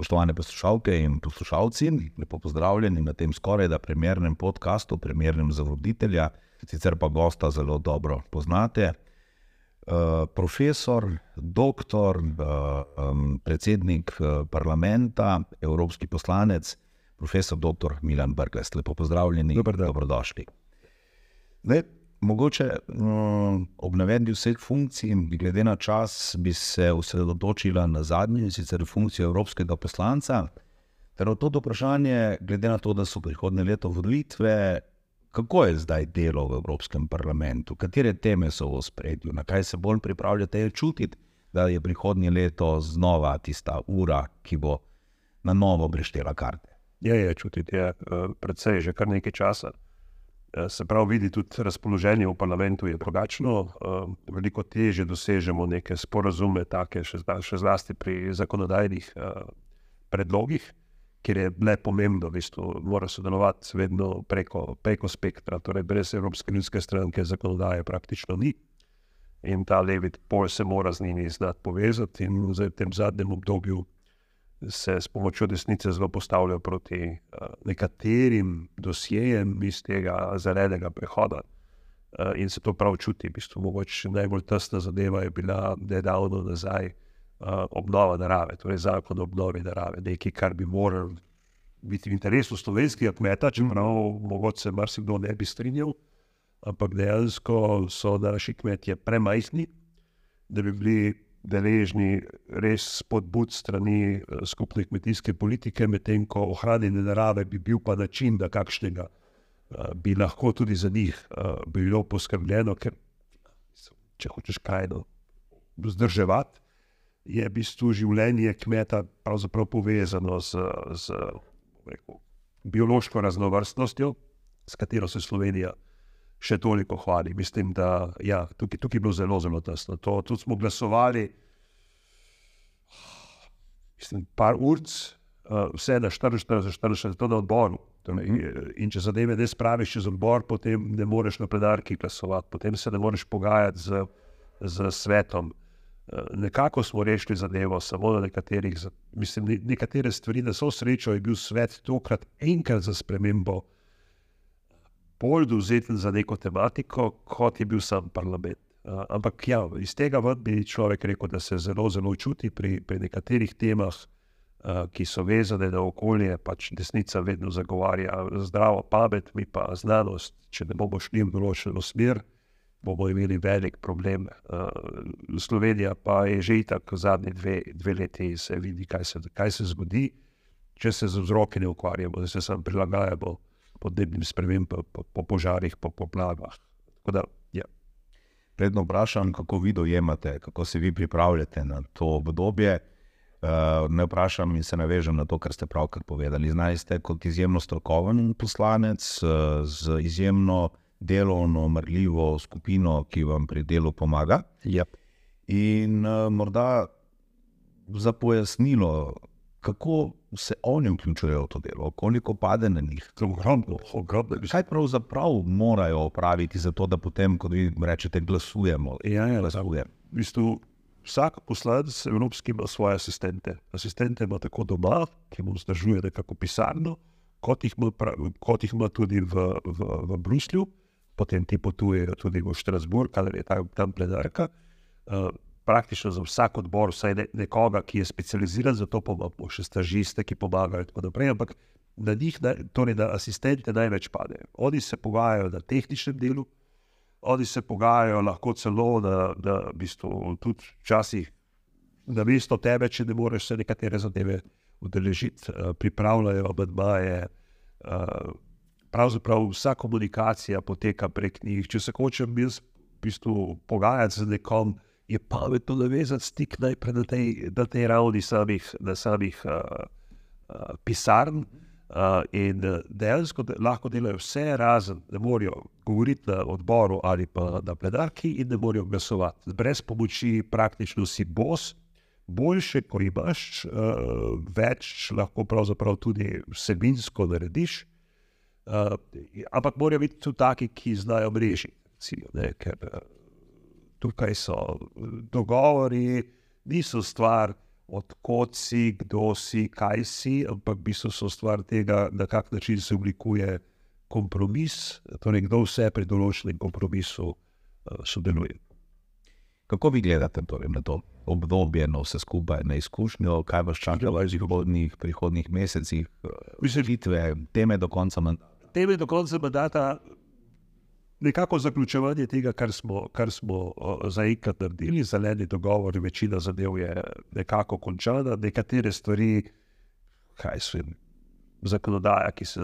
Spoštovane poslušalke in poslušalci, lepo pozdravljeni na tem skoraj da primernem podkastu, primernem za voditelja, sicer pa gosta zelo dobro poznate. Uh, profesor, doktor, uh, um, predsednik uh, parlamenta, evropski poslanec, profesor dr. Milan Brgles. Lepo pozdravljeni in dobrodošli. Zdaj, Mogoče um, ob navedbi vseh funkcij, glede na čas, bi se osredotočila na zadnji, sicer funkcijo evropskega poslanca. Ter od to vprašanje, glede na to, da so prihodne leto volitve, kako je zdaj delo v Evropskem parlamentu, katere teme so v spredju, na kaj se bolj pripravljate čutiti, da je prihodnje leto znova tista ura, ki bo na novo breštela karte. Je, je čutiti, je uh, predvsej že kar nekaj časa. Eh, se pravi, vidi tudi razpoloženje v parlamentu je drugačno. Eh, veliko teže dosežemo neke sporazume, take še, še zlasti pri zakonodajnih eh, predlogih, kjer je le pomembno, da mora sodelovati vedno preko, preko spektra, torej brez Evropske ljudske stranke zakonodaje praktično ni. In ta levi pol se mora z njimi znati povezati, in v tem zadnjem obdobju se s pomočjo desnice zelo postavljajo proti uh, nekaterim dosjejem iz tega zelenega prehoda. Uh, in se to prav čuti. V bistvu, mogoče najbolj tesna zadeva je bila nedavno nazaj uh, obnova narave, torej zakon o obnovi narave, nekaj, kar bi moral biti v interesu slovenskega kmeta, čeprav mogoče se marsikdo ne bi strinjal, ampak dejansko so naši kmetje premajhni, da bi bili deležni res spodbud strani uh, skupne kmetijske politike, medtem ko ohranjanje narave bi bil pa način, da kakšnega uh, bi lahko tudi za njih uh, bilo poskrbljeno, ker če hočeš kaj no, vzdrževati, je v bistvu življenje kmeta pravzaprav povezano z, z rekel, biološko raznovrstnostjo, s katero se Slovenija še toliko hvali. Mislim, da ja, tukaj, tukaj je bilo zelo, zelo tesno. To, tudi smo glasovali, mislim, par ur, uh, vse na 44, 44, to na odboru. Torej, in če zadeve ne spraviš čez odbor, potem ne moreš na predarki glasovati, potem se ne moreš pogajati z, z svetom. Nekako smo rešili zadevo, samo na nekaterih, mislim, nekatere stvari, da so srečo, je bil svet tokrat enkrat za spremembo bolj dovzeten za neko tematiko, kot je bil sam parlament. Uh, ampak ja, iz tega bi človek rekel, da se zelo, zelo čuti pri, pri nekaterih temah, uh, ki so vezane na okolje. Pač desnica vedno zagovarja zdravo pamet, mi pa znanost. Če ne bomo šli v določeno smer, bomo imeli velik problem. Uh, Slovenija pa je že tako zadnje dve, dve leti, se vidi, kaj se, kaj se zgodi, če se z vzroki ne ukvarjamo, da se samo prilagajamo podnebnim spremembam, po, po, po požarih, po poplavah. Da, ja. Predno vprašam, kako vi dojemate, kako se vi pripravljate na to obdobje. Uh, ne vprašam in se navežem na to, kar ste pravkar povedali. Znate kot izjemno strokoven poslanec, uh, z izjemno delovno, mrljivo skupino, ki vam pri delu pomaga. Yep. In uh, morda za pojasnilo, kako se oni vključujejo v to delo, koliko pade na njih. Ogromno, ogromno. Kaj pravzaprav morajo opraviti za to, da potem, kot vi rečete, glasujemo? Ja, ja, glasuje. v bistvu, vsak poslanec Evropski ima svoje asistente. Asistente ima tako doma, ki mu vzdržuje nekako pisarno, kot jih ima, kot jih ima tudi v, v, v Bruslju, potem ti potujejo tudi v Štrasburg, ali je tam, tam pledarka. Uh, praktično za vsak odbor, vsaj ne, nekoga, ki je specializiran za to, pa imamo še stažiste, ki pomagajo. Ampak na njih, torej na asistente, največ pade. Oni se pogajajo na tehničnem delu, oni se pogajajo lahko celo na, na bistvu, tudi včasih na mesto tebe, če ne moreš se nekatere zadeve udeležiti, uh, pripravljajo obedmaje. Uh, eh, pravzaprav vsa komunikacija poteka prek njih. Če se hočem jaz v bistvu pogajati z nekom, je pametno navezati stik najprej na tej, na tej ravni samih, samih uh, uh, pisarn. Uh, in dejansko de, lahko delajo vse, razen da morajo govoriti na odboru ali pa na pledarki, in da morajo glasovati. Brez pomoči praktično si bos, boljše, ko imaš, uh, več lahko pravzaprav tudi vsebinsko narediš. Uh, ampak morajo biti tudi taki, ki znajo mreži. Ne, ker, uh, tukaj so dogovori, niso stvar odkot si, kdo si, kaj si, ampak v bistvu so stvar tega, na kak način se oblikuje kompromis, torej kdo vse pri določenem kompromisu uh, sodeluje. Kako vi gledate torej, na to obdobje, na vse skupaj, na izkušnjo, kaj vas čaka v prihodnih, prihodnih mesecih, vidite, teme do konca mandata? Teme do konca mandata, nekako zaključovanje tega, kar smo, kar smo zaenkrat naredili, zeleni dogovor, večina zadev je nekako končana, nekatere stvari, kaj so jim. Zakonodaja, ki se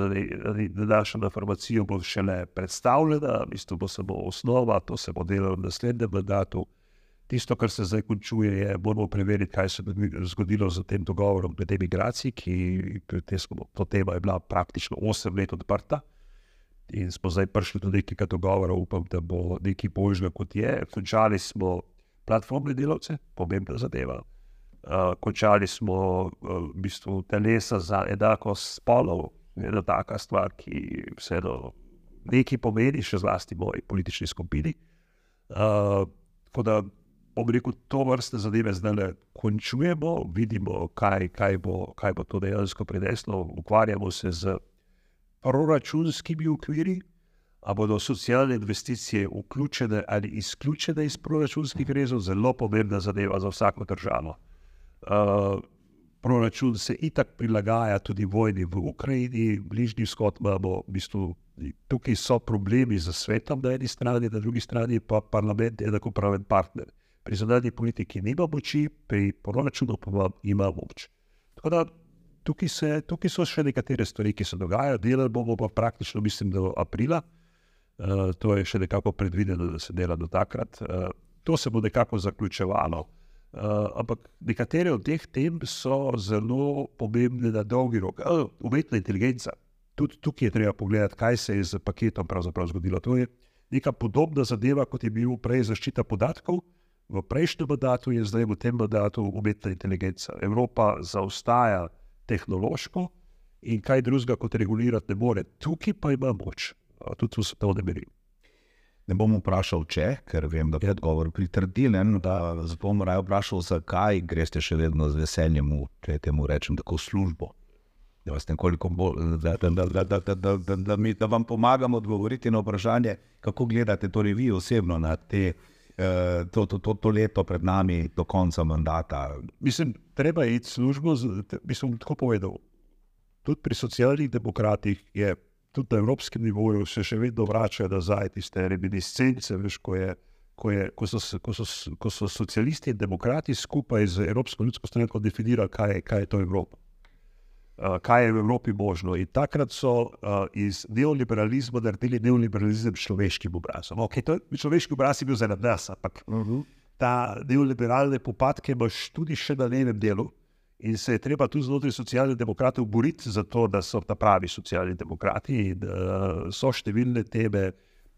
nanaša na farmacijo, bo šele predstavljena, v bistvu bo samo osnova, to se bo delalo v naslednjem mandatu. Tisto, kar se zdaj končuje, je, moramo preveriti, kaj se je zgodilo z tem dogovorom glede migracij, ki smo, to tema je bila praktično 8 let odprta. In smo zdaj prišli do nekega dogovora, upam, da bo nekaj božjega, kot je. Končali smo platformne delavce, pomembna zadeva. Uh, končali smo uh, v bistvu telesa za enakost spolov, ena taka stvar, ki vseeno nekaj pomeni, še zlasti moji politični skupini. Uh, tako da bom rekel, to vrste zadeve zdaj le končujemo, vidimo, kaj, kaj, bo, kaj bo to dejansko prineslo, ukvarjamo se z proračunskimi ukviri, a bodo socialne investicije vključene ali izključene iz proračunskih rezov, zelo pomembna zadeva za vsako državo. Uh, proračun se itak prilagaja tudi vojni v Ukrajini, bližnji vzhod imamo, v bistvu, tukaj so problemi z svetom na eni strani, na drugi strani pa parlament je enakopraven partner. Pri zadnji politiki nima moči, pri proračunu pa ima moč. Tako da tukaj, se, tukaj so še nekatere stvari, ki se dogajajo, delali bomo pa praktično, mislim, do aprila. Uh, to je še nekako predvideno, da se dela do takrat. Uh, to se bo nekako zaključevalo. Uh, ampak nekatere od teh tem so zelo pomembne na dolgi rok. Uh, umetna inteligenca. Tudi tukaj je treba pogledati, kaj se je z paketom pravzaprav zgodilo. To je neka podobna zadeva, kot je bil prej zaščita podatkov. V prejšnjem mandatu je zdaj v tem mandatu umetna inteligenca. Evropa zaostaja tehnološko in kaj drugega kot regulirati ne more. Tukaj pa ima moč, tudi v svetovni meri. Ne bom vprašal, če, ker vem, da je odgovor pritrdilen. Zato bom raje vprašal, zakaj greste še vedno z veseljem, če temu rečem, tako službo. Da, bolj, da, da, da, da, da, da, da, da, mi, da vam pomagam odgovoriti na vprašanje, kako gledate torej vi osebno na te. To, to, to, to leto pred nami, do konca mandata. Mislim, treba je iti službo, bi sem tako povedal. Tudi pri socialnih demokratih je, tudi na evropskem nivoju, se še vedno vračajo nazaj tiste reminiscence, veš, ko, je, ko, je, ko, so, ko, so, ko so socialisti in demokrati skupaj z Evropsko ljudsko stranko definirali, kaj je, kaj je to Evropa. Uh, kaj je v Evropi možno. In takrat so uh, iz neoliberalizma naredili neoliberalizem s človeškim obrazom. Okay, to, človeški obraz je bil za nas, ampak uh mhm. -huh ta neoliberalne popadke imaš tudi še na levem delu. In se je treba tudi znotraj socialnih demokratov boriti za to, da so ta pravi socialni demokrati in uh, so številne teme.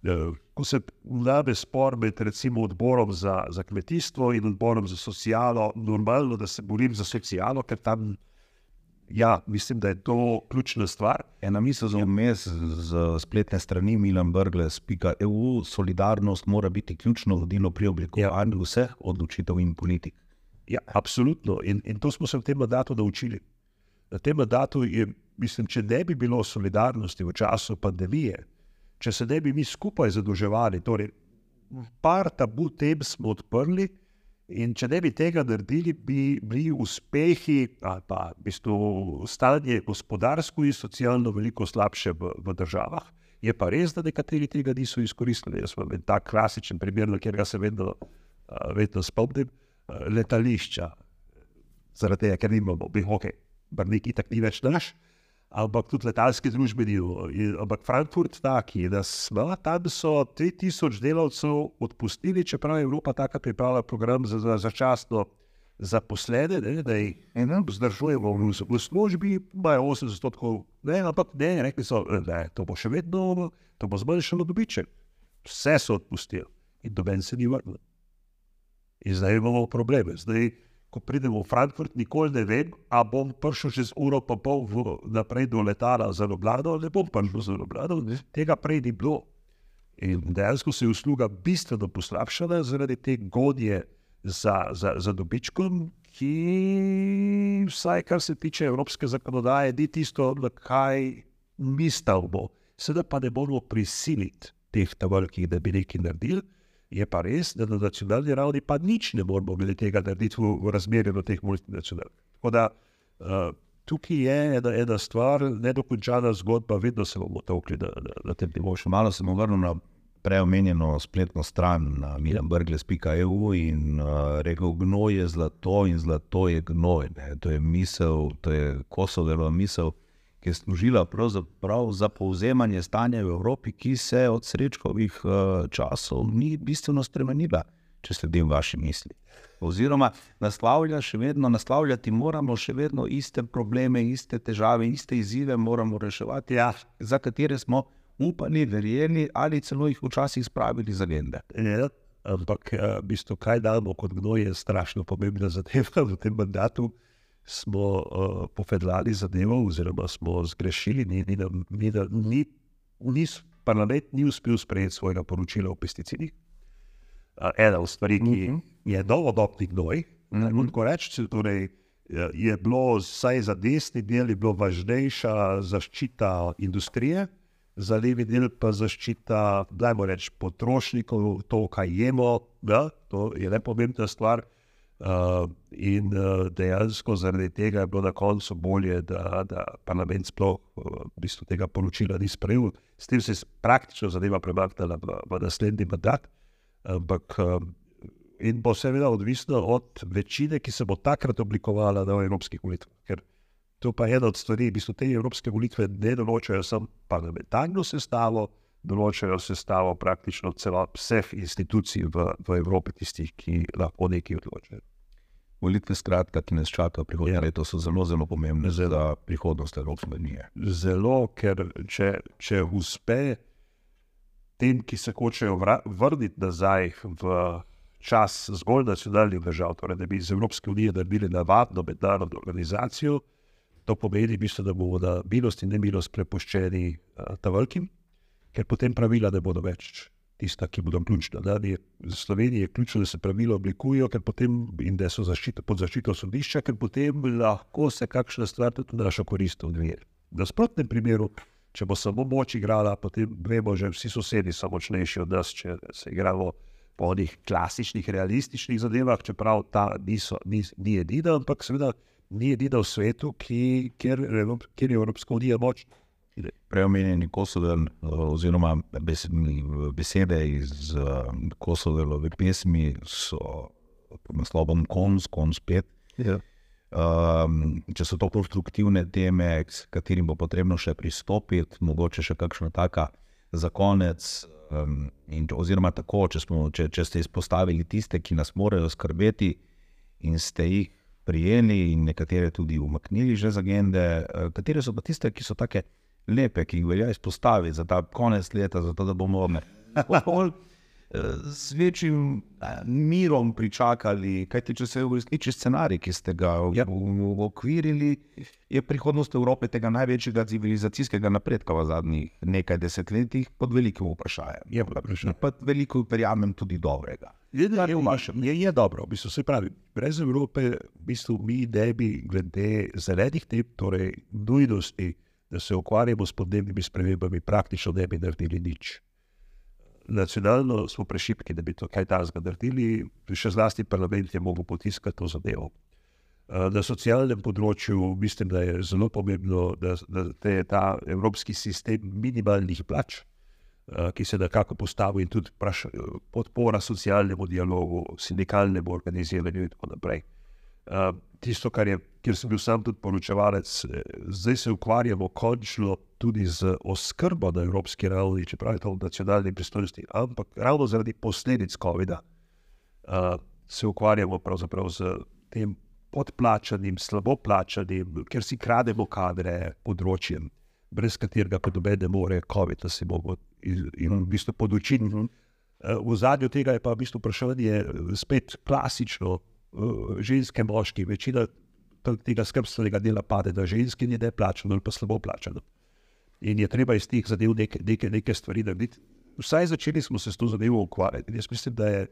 Uh, ko se vname spor med recimo odborom za, za kmetijstvo in odborom za socialo, normalno, da se borim za socialo, ker tam Ja, mislim, da je to ključna stvar. Ena misel za vmes z spletne strani Milan Brgles, pika EU, solidarnost mora biti ključno vodilo pri oblikovanju ja. vseh odločitev in politik. Ja, absolutno. In, in to smo se v tem mandatu naučili. Na tem mandatu je, mislim, če ne bi bilo solidarnosti v času pandemije, če se ne bi mi skupaj zadolževali, torej par tabu tem smo odprli. In če ne bi tega naredili, bi bili uspehi, ali pa v bistvu stanje gospodarsko in socialno veliko slabše v, v državah. Je pa res, da nekateri tega niso izkoristili. Jaz sem ta klasičen primer, kjer ga se vedno, vedno spomnim, letališča. Zaradi tega, ker imamo, bi hoke, brniki tak ni več naš ampak tudi letalske družbe delo. Ampak Frankfurt taki, da smo tam so 3000 delavcev odpustili, čeprav je Evropa takrat pripravila program za, za začasno zaposlene, ne, da jih vzdržujemo v, v službi, imajo 80 odstotkov, ne, ampak ne, rekli so, da to bo še vedno, to bo zmanjšalo dobiček. Vse so odpustili in doben se ni vrnil. In zdaj imamo probleme. Zdaj, ko pridem v Frankfurt, nikoli ne vem, ali bom prišel čez uro pa pol v, naprej do letala za Ljubljano, ali bom prišel za Ljubljano. Tega prej ni bilo. In dejansko se je usluga bistveno poslabšala zaradi te godje za, za, za dobičkom, ki, vsaj kar se tiče evropske zakonodaje, ni tisto, na kaj mi stavimo. Sedaj pa ne moramo prisiliti teh velikih, da bi nekaj naredili. Je pa res, da na nacionalni ravni pa nič ne moramo glede tega narediti v, v razmerju do teh multinacionalk. Tako da uh, tukaj je ena, ena stvar, nedokončana zgodba, vedno se bomo tokli na, na, na tem nivoju. Še malo sem vrnil na preomenjeno spletno stran na mirenbrgles.eu in uh, rekel, gnoj je zlato in zlato je gnoj. Ne. To je misel, to je kosovela misel ki je služila za povzemanje stanja v Evropi, ki se od srečkovih uh, časov ni bistveno spremenila, če sledim vaši misli. Oziroma, naslavlja še vedno, naslavljati moramo še vedno iste probleme, iste težave, iste izzive moramo reševati, ja. za katere smo upali, verjeli ali celo jih včasih spravili za agende. Ja, ampak, uh, bistvo, kaj damo kot gnoj, je strašno pomembno za te v tem mandatu smo uh, povedali zadevo, oziroma smo zgrešili, ni, ni, ni, ni, ni, parlament ni uspel sprejeti svojega poročila o pesticidih. Uh, ena od stvari, ki uh mhm. -huh. je novodobni gnoj, uh -huh. lahko rečem, torej, je bilo vsaj za desni del važnejša zaščita industrije, za levi del pa zaščita, da moramo reči, potrošnikov, to, kaj jemo. Da, to je nepomembna stvar. Uh, in uh, dejansko zaradi tega je bilo na koncu bolje, da, da parlament sploh uh, v bistvu tega poročila ni sprejel. S tem se je praktično zadeva premaknila v, v naslednji mandat. Ampak uh, in bo seveda odvisno od večine, ki se bo takrat oblikovala na evropskih volitvah. Ker to pa je ena od stvari, v bistvu te evropske volitve ne določajo samo parlamentarno sestavo, določajo sestavo praktično celot vseh institucij v, v Evropi, tistih, ki lahko nekaj odločajo. Volitve, skratka, ki nas čakajo prihodnje ja. leto, so zelo, zelo pomembne zelo. za prihodnost Evropske unije. Zelo, ker če, če uspe tem, ki se hočejo vrniti nazaj v čas zgolj nacionalnih držav, torej da bi iz Evropske unije naredili navadno mednarodno organizacijo, to pomeni, bistvo, da bomo na milost in nemilost prepuščeni uh, ta velikim, ker potem pravila ne bodo več tista, ki bodo ključna. Da, je, za Slovenijo je ključno, da se pravila oblikujejo in da so zaščita, pod zaščito sodišča, ker potem lahko se kakšna stvar tudi v našo korist odvije. V nasprotnem primeru, če bo samo moč igrala, potem vemo, že vsi sosedi so močnejši od nas, če se igramo po onih klasičnih, realističnih zadevah, čeprav ta niso, ni, ni edina, ampak seveda ni edina v svetu, ki, kjer, kjer je Evropska unija močna preomenjeni Kosovel, oziroma besede iz Kosovelove pesmi so pod naslovom Kons, Kons 5. Ja. Um, če so to konstruktivne teme, s katerimi bo potrebno še pristopiti, mogoče še kakšna taka za konec. Um, in, oziroma, tako, če, smo, če, če ste izpostavili tiste, ki nas morajo skrbeti, in ste jih prijeli, in nekatere tudi umaknili že z agende, uh, katere so pa tiste, ki so take lepe, ki jih velja izpostaviti za ta konec leta, zato da bomo lahko z večjim eh, mirom pričakali. Kajti, če se uresniči scenarij, ki ste ga ja. okvirili, je prihodnost Evrope tega največjega civilizacijskega napredka v zadnjih nekaj desetletjih pod velikim vprašanjem. Je pa vprašanje. Pa veliko, verjamem, tudi dobrega. Je, je, je, je dobro, v bistvu, se pravi, brez Evrope v bistvu, mi ne bi glede zelenih tip, torej nujnosti da se ukvarjamo s podnebnimi spremembami, praktično ne bi naredili nič. Nacionalno smo prešipki, da bi to kaj takega naredili, še zlasti parlament je mogel potiskati to zadevo. Eh, na socialnem področju mislim, da je zelo pomembno, da, da je ta evropski sistem minimalnih plač, eh, ki se nekako postavi in tudi podpora socialnemu dialogu, sindikalnemu organiziranju in tako naprej. Uh, tisto, kar je, kjer sem bil sam tudi poročevalec, eh, zdaj se ukvarjamo končno tudi z oskrbo na evropski ravni, čeprav je to v nacionalni pristojnosti, ampak ravno zaradi posledic COVID-a uh, se ukvarjamo pravzaprav z tem podplačanim, slabo plačanim, ker si krademo kadre področjem, brez katerega pa dobe ne more COVID, da se bomo in, in v bistvu podočiti. Uh, v zadnjem tega je pa v bistvu vprašanje spet klasično. Ženske, moški, večina tega skrbstvenega dela pade na ženski, ni ne plačano ali pa slabo plačano. In je treba iz teh zadev neke, neke, neke stvari narediti. Vsaj začeli smo se s to zadevo ukvarjati. Jaz mislim, da je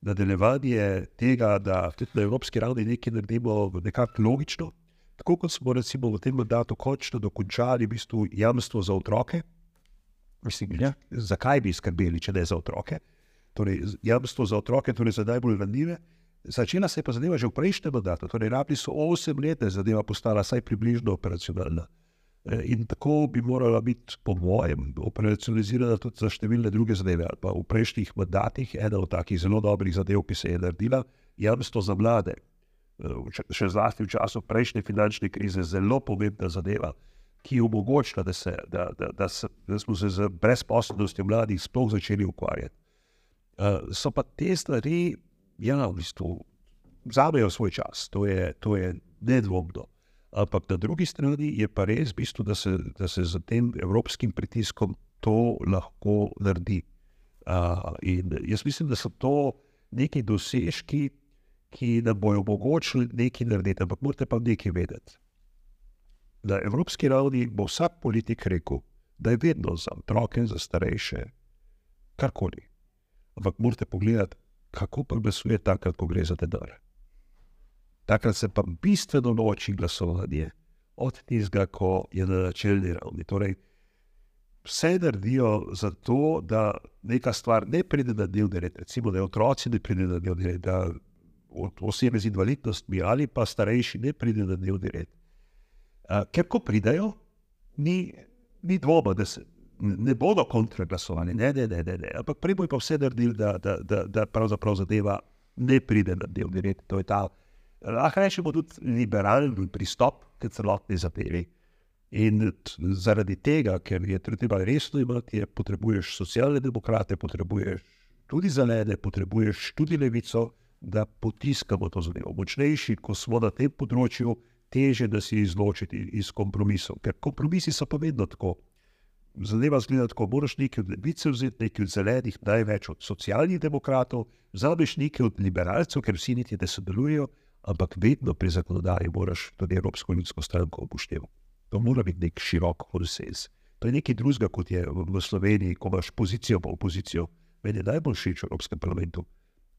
nadaljevanje tega, da tudi na evropski ravni nekaj naredimo nekako logično. Tako kot smo recimo v tem mandatu končno dokončali v bistvu jamstvo za otroke. Mislim, ja, zakaj bi skrbeli, če ne za otroke? Torej, jamstvo za otroke, torej za najbolj ranljive. Začela se je pa zadeva že v prejšnjem mandatu, torej rabili so 8 let, da je zadeva postala vsaj približno operacionalna. E, in tako bi morala biti, po mojem, operacionalizirana tudi za številne druge zadeve. Pa v prejšnjih mandatih ena od takih zelo dobrih zadev, ki se je naredila, jamstvo za mlade. E, še zlasti v času prejšnje finančne krize, zelo pomembna zadeva, ki je omogočila, da, se, da, da, da, da smo se z brezposobnostjo mladih sploh začeli ukvarjati. Uh, so pa te stvari, ja, v bistvu, vzamejo svoj čas, to je, to je nedvomno. Ampak na drugi strani je pa res, bistvu, da, se, da se z tem evropskim pritiskom to lahko naredi. Uh, jaz mislim, da so to neki dosežki, ki nam bodo omogočili nekaj narediti, ampak morate pa nekaj vedeti. Na evropski ravni bo vsak politik rekel, da je vedno za otroke, za starejše, karkoli. Ampak morate pogledati, kako pa glasuje takrat, ko gre za denar takrat se pa bistveno loči glasovanje od tistega, ko je na načelni ravni. Torej, vse naredijo za to, da neka stvar ne pride na dnevni red, recimo, da otroci ne pridejo na dnevni red, da osebe z invalidnostmi ali pa starejši ne pridejo na dnevni red. Ker ko pridejo, ni, ni dvoma, da se. Ne bodo kontraglasovani, ne, ne, ne, ne, ne. ampak prej bo pa vse naredili, da, da, da, da pravzaprav zadeva ne pride na dnevni red. To je ta lahko rečemo tudi liberalni pristop k celotni zadevi. In zaradi tega, ker je treba resno imeti, potrebuješ socialne demokrate, potrebuješ tudi zelene, potrebuješ tudi levico, da potiskamo to zadevo. Močnejši, ko smo na tem področju, teže da si izločiti iz kompromisov, ker kompromisi so pa vedno tako. Zadeva zgleda tako, moraš nekaj od levice vzeti, nekaj od zelenih, največ od socialnih demokratov, vzameš nekaj od liberalcev, ker vsi niti ne sodelujejo, ampak vedno pri zakonodaji moraš tudi Evropsko ljudsko stranko upoštevati. To mora biti nek širok konsens. To je nekaj drugega, kot je v Sloveniji, ko imaš pozicijo po opozicijo. Meni je najbolj všeč v Evropskem parlamentu,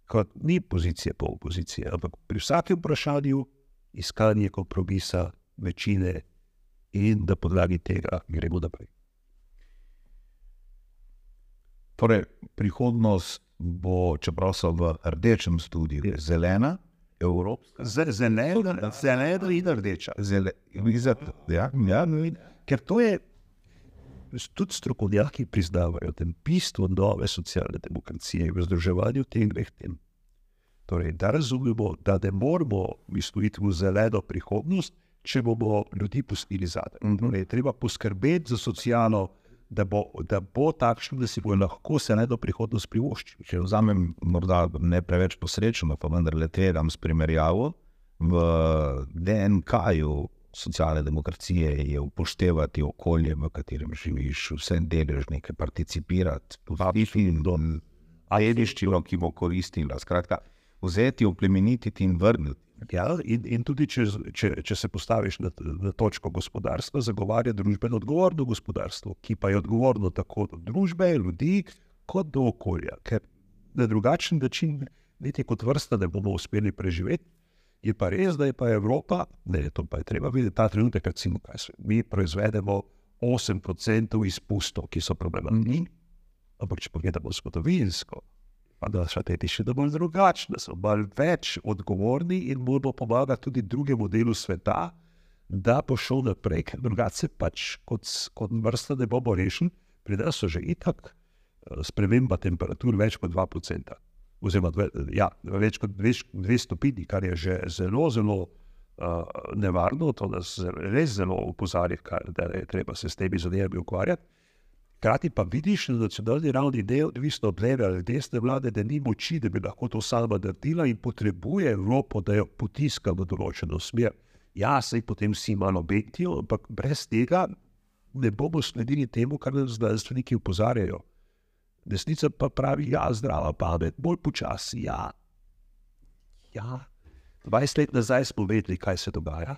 kot ni pozicije po opoziciji, ampak pri vsakem vprašanju iskanje kompromisa, večine in da podlagi tega gremo naprej. Torej, prihodnost bo, čeprav so v rdečem studiu, zelena evropska. Zelena, zelena in rdeča. Zele, ja, ja, no, Ker to je, tudi strokovnjaki priznavajo, da je bistvo nove socialne demokracije v združevanju teh dveh tem. Torej, da razumemo, da ne moramo misliti v zeleno prihodnost, če bomo ljudi pustili zadaj. Mhm. Torej, treba poskrbeti za socialno da bo, da bo takšno, da si bo lahko se ne do prihodnosti privoščil. Če vzamem, morda ne preveč posrečno, pa vendar le tvegam s primerjavo, v DNK-ju socialne demokracije je upoštevati okolje, v katerem živiš, vse deležnike, participirati, tudi film, dom, a jediščino, ki bo koristila. Skratka, vzeti, oplemenititi in vrniti. Ja, in, in tudi, če, če, če se postaviš na, na točko gospodarstva, zagovarja družbeno odgovorno gospodarstvo, ki pa je odgovorno tako do družbe, ljudi, kot do okolja. Ker na drugačen način, niti kot vrsta, ne bomo uspeli preživeti. Je pa res, da je pa Evropa, ne, to pa je treba videti, ta trenutek, recimo, kaj se mi proizvedemo 8% izpustov, ki so problematični. Ampak, če pogledamo zgodovinsko, pa da so te še da bolj drugačni, da so bolj več odgovorni in bodo pomagali tudi drugemu delu sveta, da bo šel naprej, ker drugače pač kot, kot vrsta ne bomo rešili, pri nas so že itak eh, sprememba temperatur več kot 2%. Oziroma, ja, več kot 2 stopinji, kar je že zelo, zelo uh, nevarno, to nas res zelo opozarja, da je treba se s temi zadevami ukvarjati. Hkrati pa vidiš na nacionalni ravni, da je odvisno od leve ali desne vlade, da ni moči, da bi lahko to sama naredila in potrebuje Evropo, da jo potiska v določeno smer. Ja, se jih potem vsi malo betijo, ampak brez tega ne bomo sledili temu, kar nas znanstveniki upozarjajo. Desnica pa pravi, ja, zdrava pamet, bolj počasi. Ja. ja. 20 let nazaj smo vedeli, kaj se dogaja.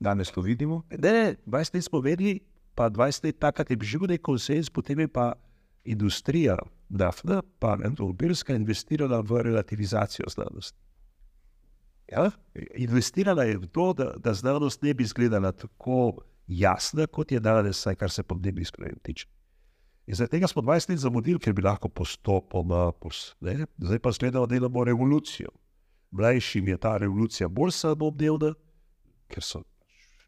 Danes to vidimo. Ne, 20 let smo vedeli, pa 20 let takrat je bil že nek konsens, potem je pa industrija Dafna pa Nobelska investirala v relativizacijo znanosti. Ja? Investirala je v to, da, da znanost ne bi izgledala tako jasna, kot je danes, saj kar se podnebnih sprememb tiče. In zaradi tega smo 20 let zamudili, ker bi lahko postopoma, pos, zdaj pa zgledamo, da delamo revolucijo. Mlajšim je ta revolucija bolj samodnevna, ker so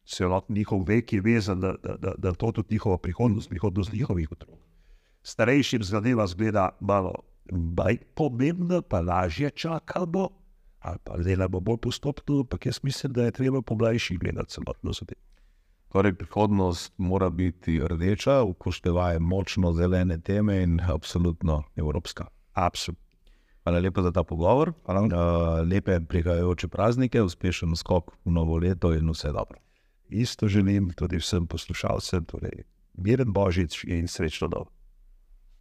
celotni njihov vek je vezan na to, da, da to tudi njihova prihodnost, prihodnost njihovih otrok. Starejšim zadeva zgleda malo manj pomembna, pa lažje čakamo, ali pa delamo bolj postopno, ampak jaz mislim, da je treba po mlajših gledati celotno zadevo. Torej, prihodnost mora biti rdeča, upoštevaje močno zelene teme in absolutno evropska. Absolutno. Hvala lepa za ta pogovor. Hvala. Uh, lepe prihajajoče praznike, uspešen skok v novo leto in vse dobro. Isto želim tudi vsem poslušalcem, torej miren božič in srečno novo.